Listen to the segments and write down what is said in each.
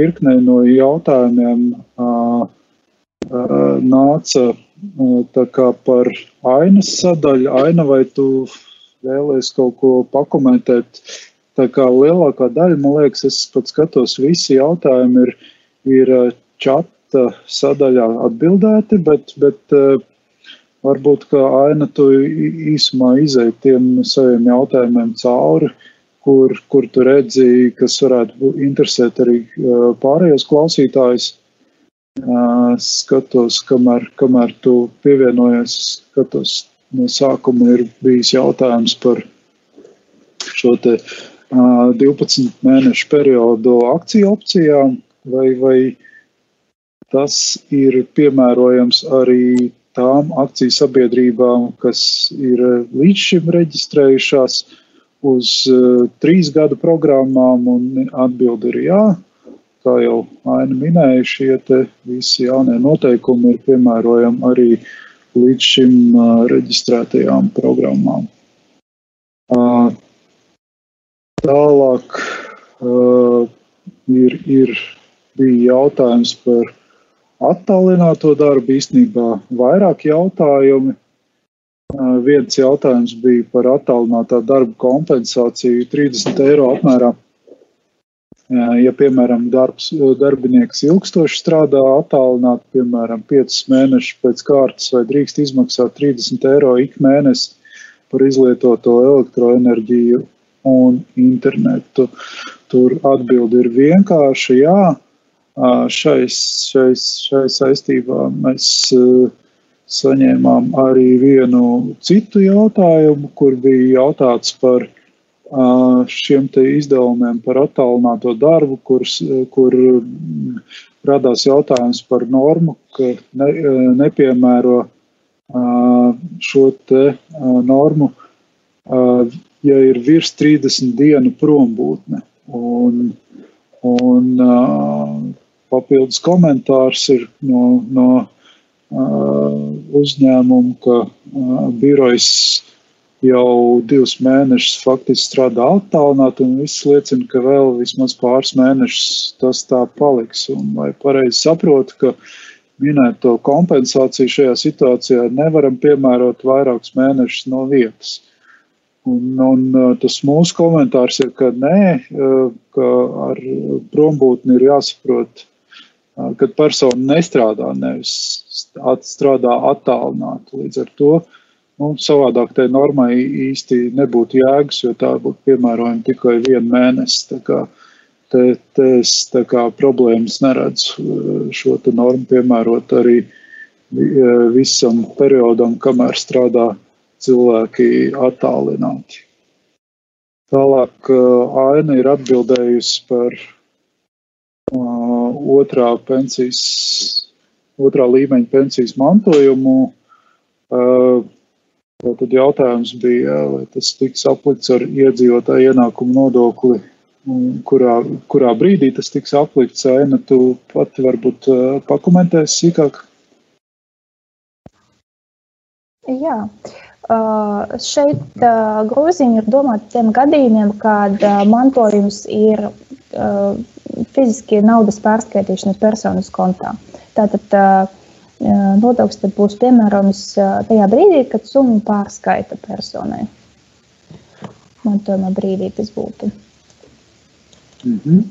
virknei no jautājumiem nāca kā par ainas sadaļu. Aina, vai tu vēlēs kaut ko pakomentēt? Tā kā lielākā daļa, man liekas, es pat skatos, visi jautājumi ir, ir čata sadaļā atbildēti, bet, bet varbūt, ka Aina, tu īsumā izēj tiem saviem jautājumiem cauri. Uh, kur, kur tu redzi, kas varētu interesēt arī pārējos klausītājus. Skatos, kamēr, kamēr tu pievienojies, skatos, no sākuma ir bijis jautājums par šo te 12 mēnešu periodu akciju opcijām, vai, vai tas ir piemērojams arī tām akciju sabiedrībām, kas ir līdz šim reģistrējušās, uh, uz uh, trīs gadu programmām, un atbildi ir jā. Kā jau Aina minēja, šie visi jaunie noteikumi ir piemērojami arī līdz šim uh, reģistrētajām programmām. Uh, tālāk ir, ir bija jautājums par attālināto darbu. Īstenībā vairāk jautājumu Viens jautājums bija par attālinātā darba kompensāciju 30 eiro apmērā. Ja, piemēram, darbs, darbinieks ilgstoši strādā attālināti, piemēram, 5 mēnešus pēc kārtas, vai drīkst izmaksāt 30 eiro ik mēnesi par izlietoto elektroenerģiju un internetu. Tur atbildi ir vienkārši jā. Šai, šai, šai saistībā mēs uh, saņēmām arī vienu citu jautājumu, kur bija jautāts par šiem izdevumiem par attālināto darbu, kur, kur radās jautājums par normu, ka ne, nepiemēro šo normu, ja ir virs 30 dienu prombūtne. Un, un papildus komentārs ir no, no uzņēmumu, ka birojs jau divus mēnešus faktiski strādā attālināti, un viss liecina, ka vēl vismaz pāris mēnešus tas tā paliks. Un vai pareizi saprotu, ka minēto kompensāciju šajā situācijā nevaram piemērot vairākus mēnešus no vietas. Un, un tas mūsu komentārs ir, ka nē, ka ar prombūtni ir jāsaprot kad persona nestrādā, nevis strādā attālināti. Līdz ar to nu, savādāk tai normai īsti nebūtu jēgas, jo tā būtu piemērojama tikai vienu mēnesi. Te, te es kā, problēmas neredzu šo normu piemērot arī visam periodam, kamēr strādā cilvēki attālināti. Tālāk Aina ir atbildējusi par otrā pensijas, otrā līmeņa pensijas mantojumu. Tad jautājums bija, vai tas tiks aplikts ar iedzīvotāju ienākumu nodokli, kurā, kurā brīdī tas tiks aplikts. Aina, tu pati varbūt pakomentēsi sīkāk. Jā, uh, šeit uh, grozījumi ir domāti tiem gadījumiem, kad uh, mantojums ir fiziski naudas pārskaitīšana personas kontā. Tātad nodoklis būs piemērojams tajā brīdī, kad summu pārskaita personai. Mantojuma brīdī tas būtu. Mm -hmm.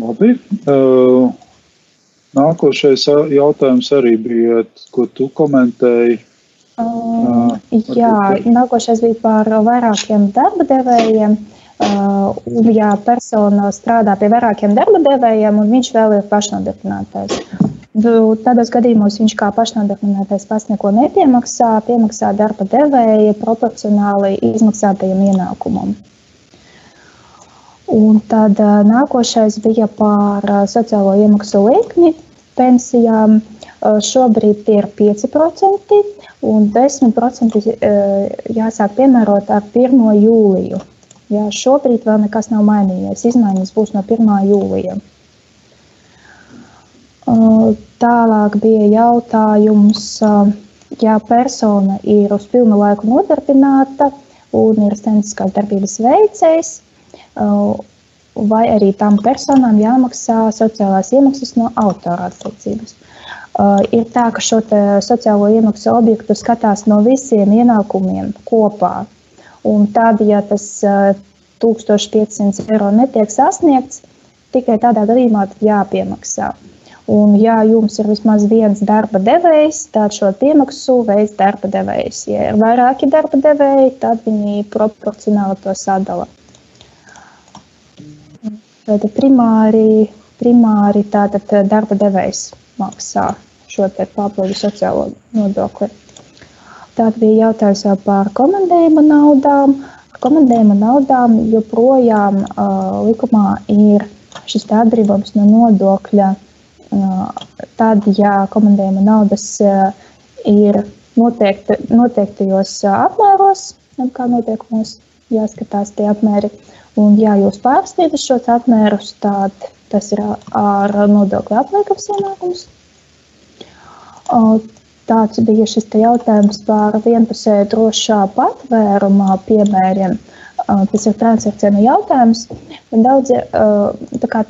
Labi. Uh, nākošais jautājums arī bija, ko tu komentēji. Uh, jā, nākošais bija par vairākiem darba devējiem. Uh, ja persona strādā pie vairākiem darba devējiem un viņš vēl ir pašnodarbinātais. Tādos gadījumos viņš kā pašnodarbinātais pats neko nepiemaksā, piemaksā darba devēja proporcionāli izmaksātajam ienākumam. Un tad uh, nākošais bija par uh, sociālo iemaksu likmi pensijām. Šobrīd ir 5% un 10% jāsāk piemērot ar 1. jūliju. Jā, šobrīd vēl nekas nav mainījies. Izmaiņas būs no 1. jūlija. Tālāk bija jautājums, ja persona ir uz pilnu laiku nodarbināta un ir statistiskās darbības veicējs, vai arī tām personām jāmaksā sociālās iemaksas no autora atlīdzības. Uh, ir tā, ka šo sociālo iemaksu objektu skatās no visiem ienākumiem kopā. Un tad, ja tas uh, 1500 eiro netiek sasniegts, tikai tādā gadījumā jāpiemaksā. Un, ja jums ir vismaz viens darba devējs, tad šo piemaksu veids darba devējs. Ja ir vairāki darba devēji, tad viņi proporcionāli to sadala. Tad primāri, primāri tātad darba devējs maksā šo papildu sociālo nodokli. Tātad bija jautājums par komandējuma naudām. Komandējuma naudām joprojām uh, likumā ir šis atbrīvojums no nodokļa Tad, ja komandējuma naudas ir noteikti, noteiktajos apmēros, kā noteikumos jāskatās tie apmēri, un ja jūs pārsniedzat šos apmērus, tad tas ir ar nodokļu apliekams ienākums. Tāds bija šis jautājums par vienpusēju drošā patvērumā piemēriem. Tas ir transakciju jautājums. Daudz,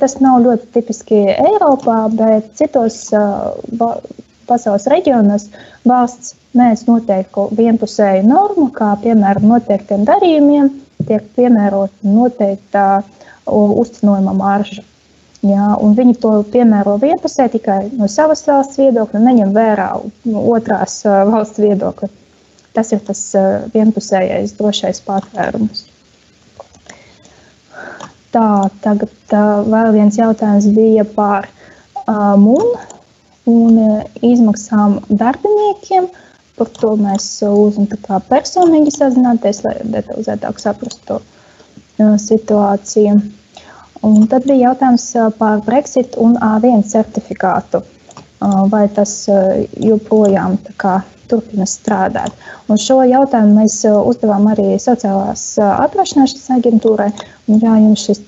tas nav ļoti tipiski Eiropā, bet citos pasaules reģionos valsts mēdz noteiktu vienpusēju normu, kā piemēram noteiktiem darījumiem tiek piemērota noteikta uzcenojuma marža. Jā, viņi to piemēro vienpusē tikai no savas valsts viedokļa, neņem vērā otrās valsts viedokli. Tas ir tas vienpusējais drošais patvērums. Tā, tagad vēl viens jautājums bija par MUN un izmaksām darbiniekiem. Par to mēs lūdzam personīgi sazināties, lai detalizētāk saprastu situāciju. Un tad bija jautājums par Brexit un A1 certifikātu. Uh, vai tas uh, joprojām turpina strādāt. Un šo jautājumu mēs uh, uzdevām arī sociālās uh, atrašanās aģentūrai. Un, ja jums šis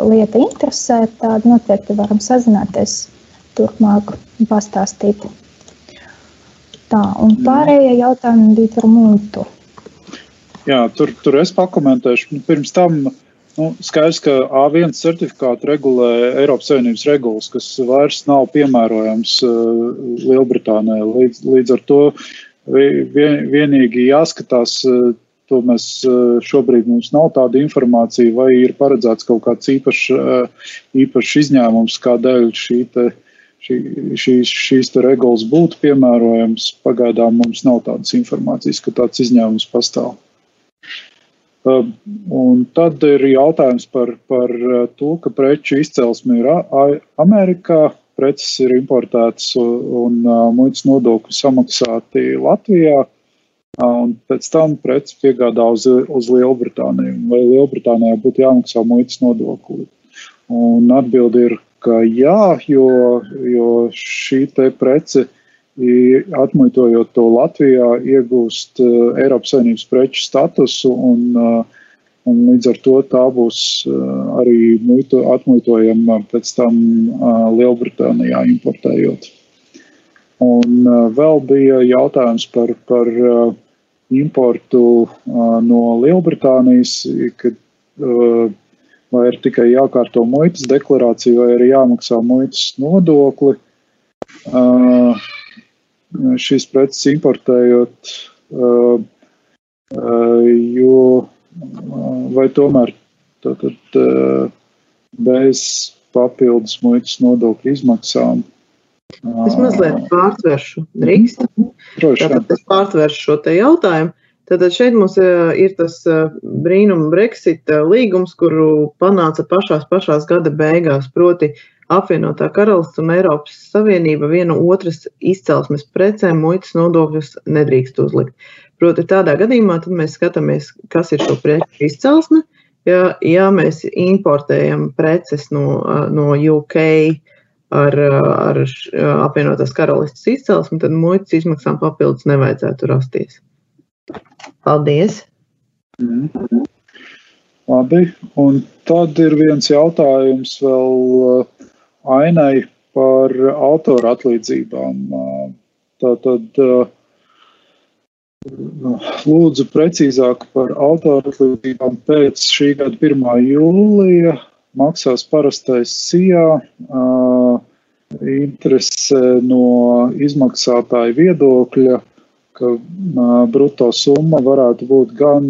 lieta interesē, tad noteikti varam sazināties turpmāk un pastāstīt. Tā, un pārējie jautājumi bija par muitu. Jā, tur, tur es pakomentēšu. Pirms tam Nu, skaidrs, ka A1 certifikātu regulē Eiropas Savienības regulas, kas vairs nav piemērojams uh, Lielbritānijai. Līdz, līdz ar to vien, vienīgi jāskatās, uh, to mēs uh, šobrīd mums nav tāda informācija, vai ir paredzēts kaut kāds īpašs īpaš izņēmums, kādēļ šī te, šī, šīs, šīs regulas būtu piemērojams. Pagaidām mums nav tādas informācijas, ka tāds izņēmums pastāv. Un tad ir jautājums par, par to, ka preču izcelsme ir Amerikā, preces ir importētas un muitas nodokļi samaksāti Latvijā, un pēc tam preces piegādā uz, uz Lielbritāniju. Vai Lielbritānijā būtu jāmaksā muitas nodokļi? Un atbildi ir, ka jā, jo, jo šī te prece atmuitojot to Latvijā, iegūst uh, Eiropas Savienības preču statusu un, uh, un līdz ar to tā būs uh, arī muitu, atmuitojama pēc tam Lielbritānijā importējot. Un vēl bija jautājums par, par importu no Lielbritānijas, kad vai ir tikai jākārto muitas deklarācija, vai arī jāmaksā muitas nodokli. Uh, šīs preces importējot, uh, uh, jo vai tomēr tātad, bez papildus muitas nodokļu izmaksām. Es mazliet pārtvēršu, drīkst. Tātad es pārtvēršu šo te jautājumu. Tātad šeit mums ir tas brīnuma Brexit līgums, kuru panāca pašās, pašās gada beigās. Proti, uh, apvienotā karalists un Eiropas Savienība viena otras izcelsmes precēm muitas nodokļus nedrīkst uzlikt. Proti, tādā gadījumā mēs skatāmies, kas ir šo preču izcelsme. Ja, ja mēs importējam preces no, no UK ar, ar apvienotās karalistes izcelsmi, tad muitas izmaksām papildus nevajadzētu rasties. Paldies! Mm. Labi, un tad ir viens jautājums vēl ainai par autora atlīdzībām. Tātad lūdzu precīzāk par autora atlīdzībām pēc šī gada 1. jūlija maksās parastais SIA. Interese no izmaksātāja viedokļa, ka brutto summa varētu būt gan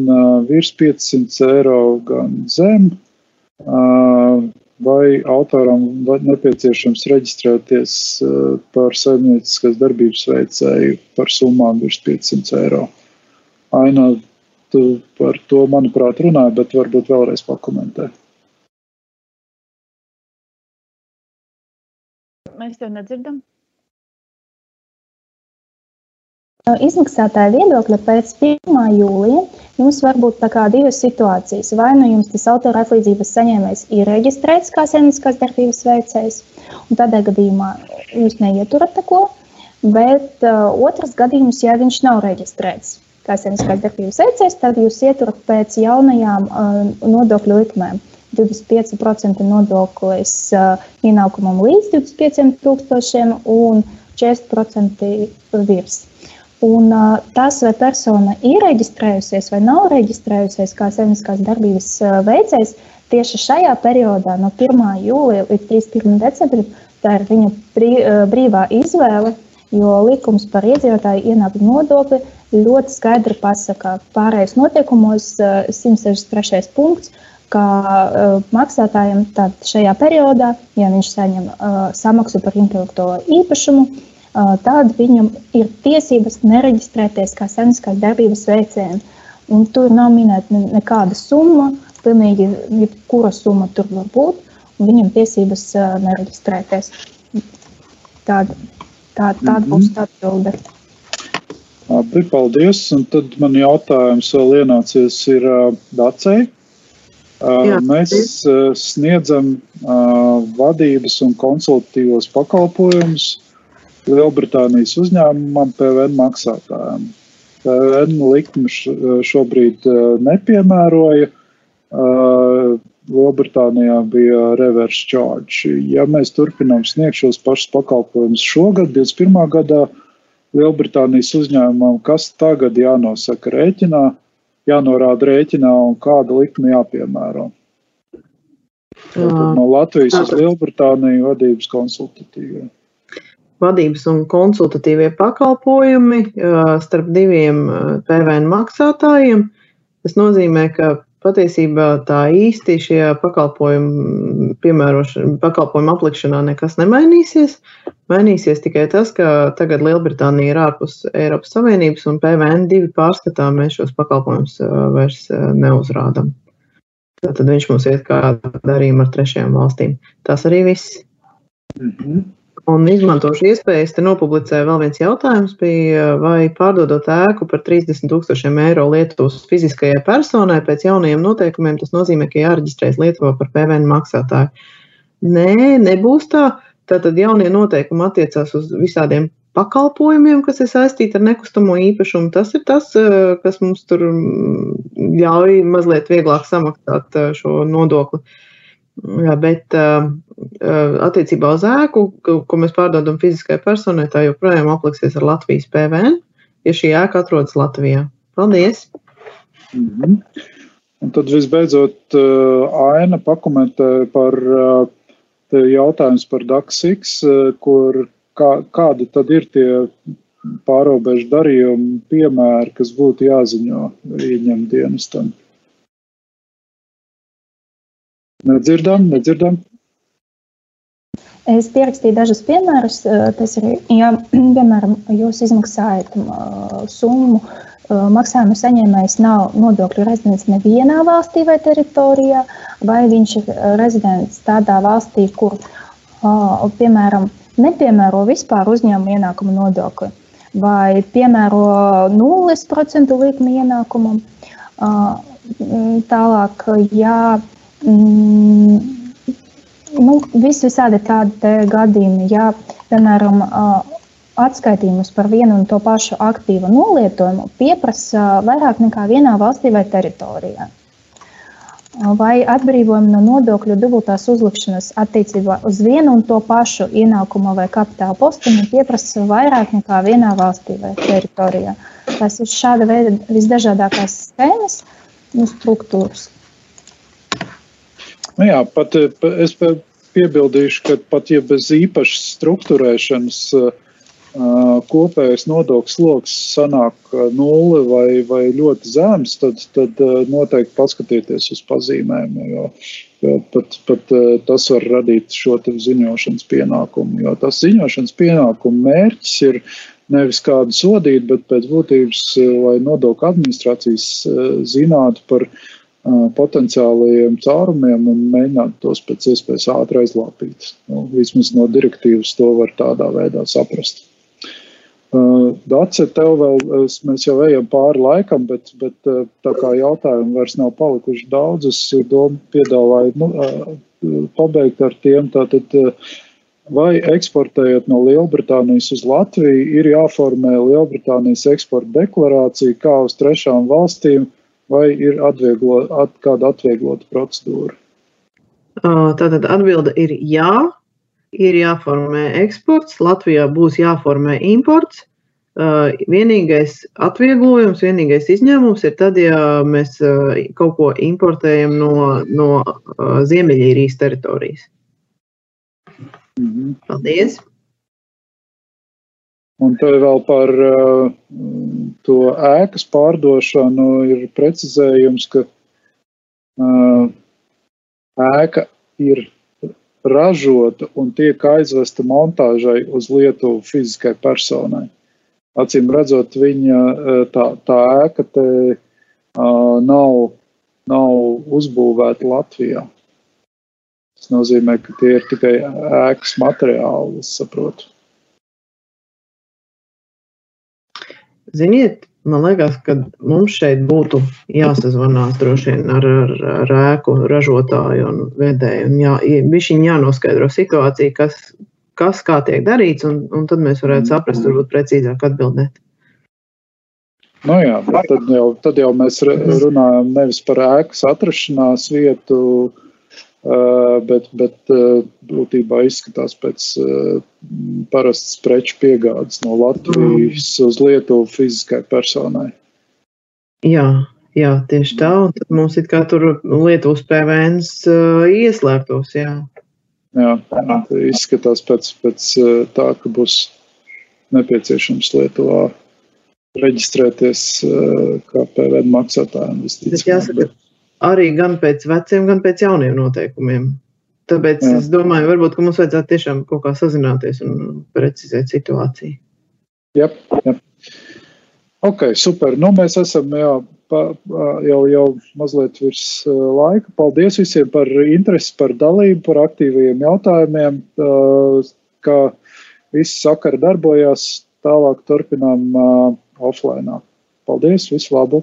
virs 500 eiro, gan zem vai autoram nepieciešams reģistrēties eh, par saimnieciskas darbības veicēju par summām virs 500 eiro. Aina, tu par to, manuprāt, runāji, bet varbūt vēlreiz pakomentē. Mēs tev nedzirdam. Izmaksātāja viedokļa pēc 1. jūlija jums var būt divas situācijas. Vai nu jums tas autora atlīdzības saņēmējs ir reģistrēts kā saimnieciskās darbības veicējs, un tādā gadījumā jūs neieturat neko, bet uh, otrs gadījums, ja viņš nav reģistrēts kā saimnieciskās darbības veicējs, tad jūs ieturat pēc jaunajām uh, nodokļu likmēm. 25% nodoklis uh, ienākumam līdz 25 tūkstošiem un 40% virs. Un tas, vai persona ir reģistrējusies vai nav reģistrējusies kā saimnieciskās darbības veicējs, tieši šajā periodā, no 1. jūlija līdz 31. decembrim, tā ir viņa brī, brīvā izvēle, jo likums par iedzīvotāju ienākumu nodokli ļoti skaidri pasaka pārējais notiekumos 163. punkts, ka maksātājiem šajā periodā, ja viņš saņem samaksu par intelektuālo īpašumu, tad viņam ir tiesības nereģistrēties kā saimnieciskās darbības veicējiem. Un tur nav minēta nekāda summa, pilnīgi jebkura summa tur var būt, un viņam tiesības nereģistrēties. Tāda, tā, tāda mm -hmm. būs tā atbilde. Labi, paldies. Un tad man jautājums vēl ienācies ir Dacei. Jā, mēs sniedzam vadības un konsultatīvos pakalpojumus Lielbritānijas uzņēmumam, PVN maksātājiem. PVN likme šobrīd eh, nepiemēroja. Eh, Lielbritānijā bija reverse charge. Ja mēs turpinām sniegt šos pašus pakalpojumus šogad, 21. gadā, Lielbritānijas uzņēmumam, kas tagad jānosaka rēķinā, jānorāda rēķinā un kāda likme jāpiemēro. Tātad no Latvijas uz Lielbritāniju vadības konsultatīvai vadības un konsultatīvie pakalpojumi starp diviem PVN maksātājiem. Tas nozīmē, ka patiesībā tā īsti šajā pakalpojumu piemērošanā, pakalpojumu aplikšanā nekas nemainīsies. Mainīsies tikai tas, ka tagad Lielbritānija ir ārpus Eiropas Savienības un PVN divi pārskatā mēs šos pakalpojumus vairs neuzrādām. Tad viņš mums iet kā darījuma ar trešajām valstīm. Tas arī viss. Mm -hmm. Un izmantošu iespējas, te nopublicēju vēl viens jautājums, bija, vai pārdodot ēku par 30 tūkstošiem eiro Lietuvas fiziskajai personai pēc jaunajiem noteikumiem, tas nozīmē, ka jāreģistrējas Lietuvā par PVN maksātāju. Nē, nebūs tā. Tātad jaunie noteikumi attiecās uz visādiem pakalpojumiem, kas ir saistīti ar nekustamo īpašumu. Tas ir tas, kas mums tur ļauj mazliet vieglāk samaksāt šo nodokli. Jā, bet uh, attiecībā uz ēku, ko mēs pārdodam fisiskai personai, tā joprojām apliksies ar Latvijas PVN, ja šī ēka atrodas Latvijā. Paldies! Mm -hmm. Un tad visbeidzot, uh, Aina pakomentē par uh, jautājumus par DAX, uh, kur kā, kādi tad ir tie pārobežu darījumu piemēri, kas būtu jāziņo ieņem dienestam. Nedzirdam, nedzirdam. Es pierakstīju dažus piemērus. Tas ir, ja, piemēram, jūs izmaksājat summu, maksājumu saņēmējs nav nodokļu rezidents nevienā valstī vai teritorijā, vai viņš ir rezidents tādā valstī, kur, piemēram, nepiemēro vispār uzņēmuma ienākuma nodokli, vai piemēro 0% likmi ienākumam. Tālāk, ja nu, vis visādi tādi gadījumi, ja, piemēram, atskaitījumus par vienu un to pašu aktīvu nolietojumu pieprasa vairāk nekā vienā valstī vai teritorijā. Vai atbrīvojumu no nodokļu dubultās uzlikšanas attiecībā uz vienu un to pašu ienākumu vai kapitāla postiņu pieprasa vairāk nekā vienā valstī vai teritorijā. Tas ir šāda veida visdažādākās schēmas un struktūras. Nu jā, pat es piebildīšu, ka pat ja bez īpašas struktūrēšanas kopējais nodokļu sloks sanāk nulle vai, vai ļoti zems, tad, tad noteikti paskatieties uz pazīmēm. Jo, jo pat, pat tas var radīt šo ziņošanas pienākumu. Jo tas ziņošanas pienākumu mērķis ir nevis kādu sodīt, bet pēc būtības, lai nodokļu administrācijas zinātu par potenciālajiem caurumiem un mēģināt tos pēc iespējas ātri aizlāpīt. Nu, vismaz no direktīvas to var tādā veidā saprast. Dace, tev vēl, mēs jau ejam pāri laikam, bet, bet tā kā jautājumu vairs nav palikuši daudz, es domu piedāvāju nu, pabeigt ar tiem. Tātad, vai eksportējot no Lielbritānijas uz Latviju, ir jāformē Lielbritānijas eksporta deklarācija kā uz trešām valstīm, vai ir atvieglo, at, kāda atvieglota procedūra? Tātad atbilde ir jā. Ir jāformē eksports, Latvijā būs jāformē imports. Vienīgais atvieglojums, vienīgais izņēmums ir tad, ja mēs kaut ko importējam no, no Ziemeļīrijas teritorijas. Mhm. Paldies! Un te vēl par uh, to ēkas pārdošanu ir precizējums, ka uh, ēka ir ražota un tiek aizvesta montāžai uz Lietuvu fiziskai personai. Acīm redzot, viņa tā, tā ēka te uh, nav, nav uzbūvēta Latvijā. Tas nozīmē, ka tie ir tikai ēkas materiāli, es saprotu. Ziniet, man liekas, ka mums šeit būtu jāsazvanās droši vien ar, ar, ar ēku ražotāju un vedēju. Un jā, viņi jānoskaidro situācija, kas, kas kā tiek darīts, un, un tad mēs varētu saprast, varbūt precīzāk atbildēt. Nu jā, tad jau, tad jau mēs runājam nevis par ēkas atrašanās vietu, Eh, bet, bet eh, būtībā izskatās pēc eh, parastas preču piegādes no Latvijas uz Lietuvu fiziskai personai. Jā, jā tieši tā. Un tad mums ir kā tur Lietuvas PVNs ieslēgtos. Jā, jā izskatās pēc, pēc tā, ka būs nepieciešams Lietuvā reģistrēties kā PVN maksātājiem. Jāsaka, arī gan pēc veciem, gan pēc jauniem noteikumiem. Tāpēc Jā. es domāju, varbūt mums vajadzētu tiešām kaut kā sazināties un precizēt situāciju. Jā, jā. Ok, super. Nu, mēs esam pa, jau, jau mazliet virs laika. Paldies visiem par interesi, par dalību, par aktīviem jautājumiem. Kā visi sakari darbojās, tālāk turpinām offline. Paldies, visu labu!